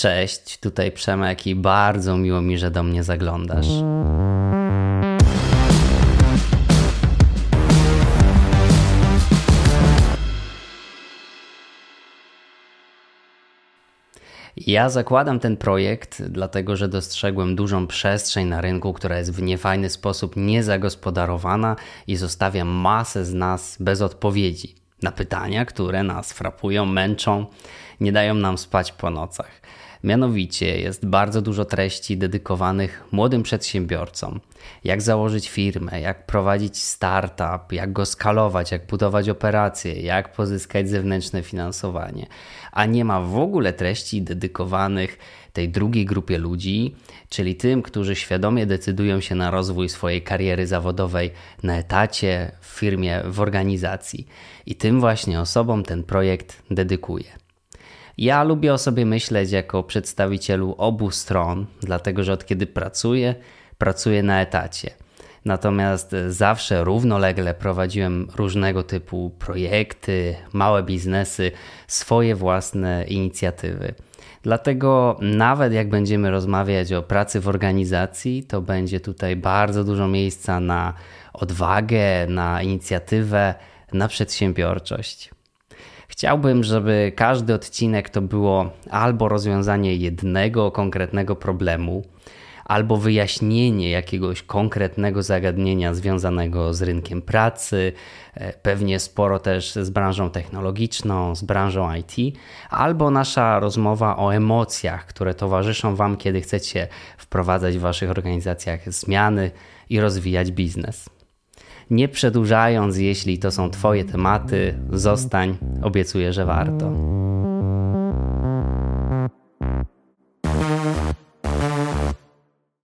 Cześć, tutaj Przemek i bardzo miło mi, że do mnie zaglądasz. Ja zakładam ten projekt, dlatego że dostrzegłem dużą przestrzeń na rynku, która jest w niefajny sposób niezagospodarowana i zostawia masę z nas bez odpowiedzi na pytania, które nas frapują, męczą, nie dają nam spać po nocach. Mianowicie jest bardzo dużo treści dedykowanych młodym przedsiębiorcom. Jak założyć firmę, jak prowadzić startup, jak go skalować, jak budować operacje, jak pozyskać zewnętrzne finansowanie. A nie ma w ogóle treści dedykowanych tej drugiej grupie ludzi, czyli tym, którzy świadomie decydują się na rozwój swojej kariery zawodowej na etacie, w firmie, w organizacji. I tym właśnie osobom ten projekt dedykuje. Ja lubię o sobie myśleć jako przedstawicielu obu stron, dlatego że od kiedy pracuję, pracuję na etacie. Natomiast zawsze równolegle prowadziłem różnego typu projekty, małe biznesy, swoje własne inicjatywy. Dlatego nawet jak będziemy rozmawiać o pracy w organizacji, to będzie tutaj bardzo dużo miejsca na odwagę, na inicjatywę, na przedsiębiorczość. Chciałbym, żeby każdy odcinek to było albo rozwiązanie jednego konkretnego problemu, albo wyjaśnienie jakiegoś konkretnego zagadnienia związanego z rynkiem pracy, e, pewnie sporo też z branżą technologiczną, z branżą IT, albo nasza rozmowa o emocjach, które towarzyszą Wam, kiedy chcecie wprowadzać w Waszych organizacjach zmiany i rozwijać biznes. Nie przedłużając, jeśli to są Twoje tematy, zostań, obiecuję, że warto.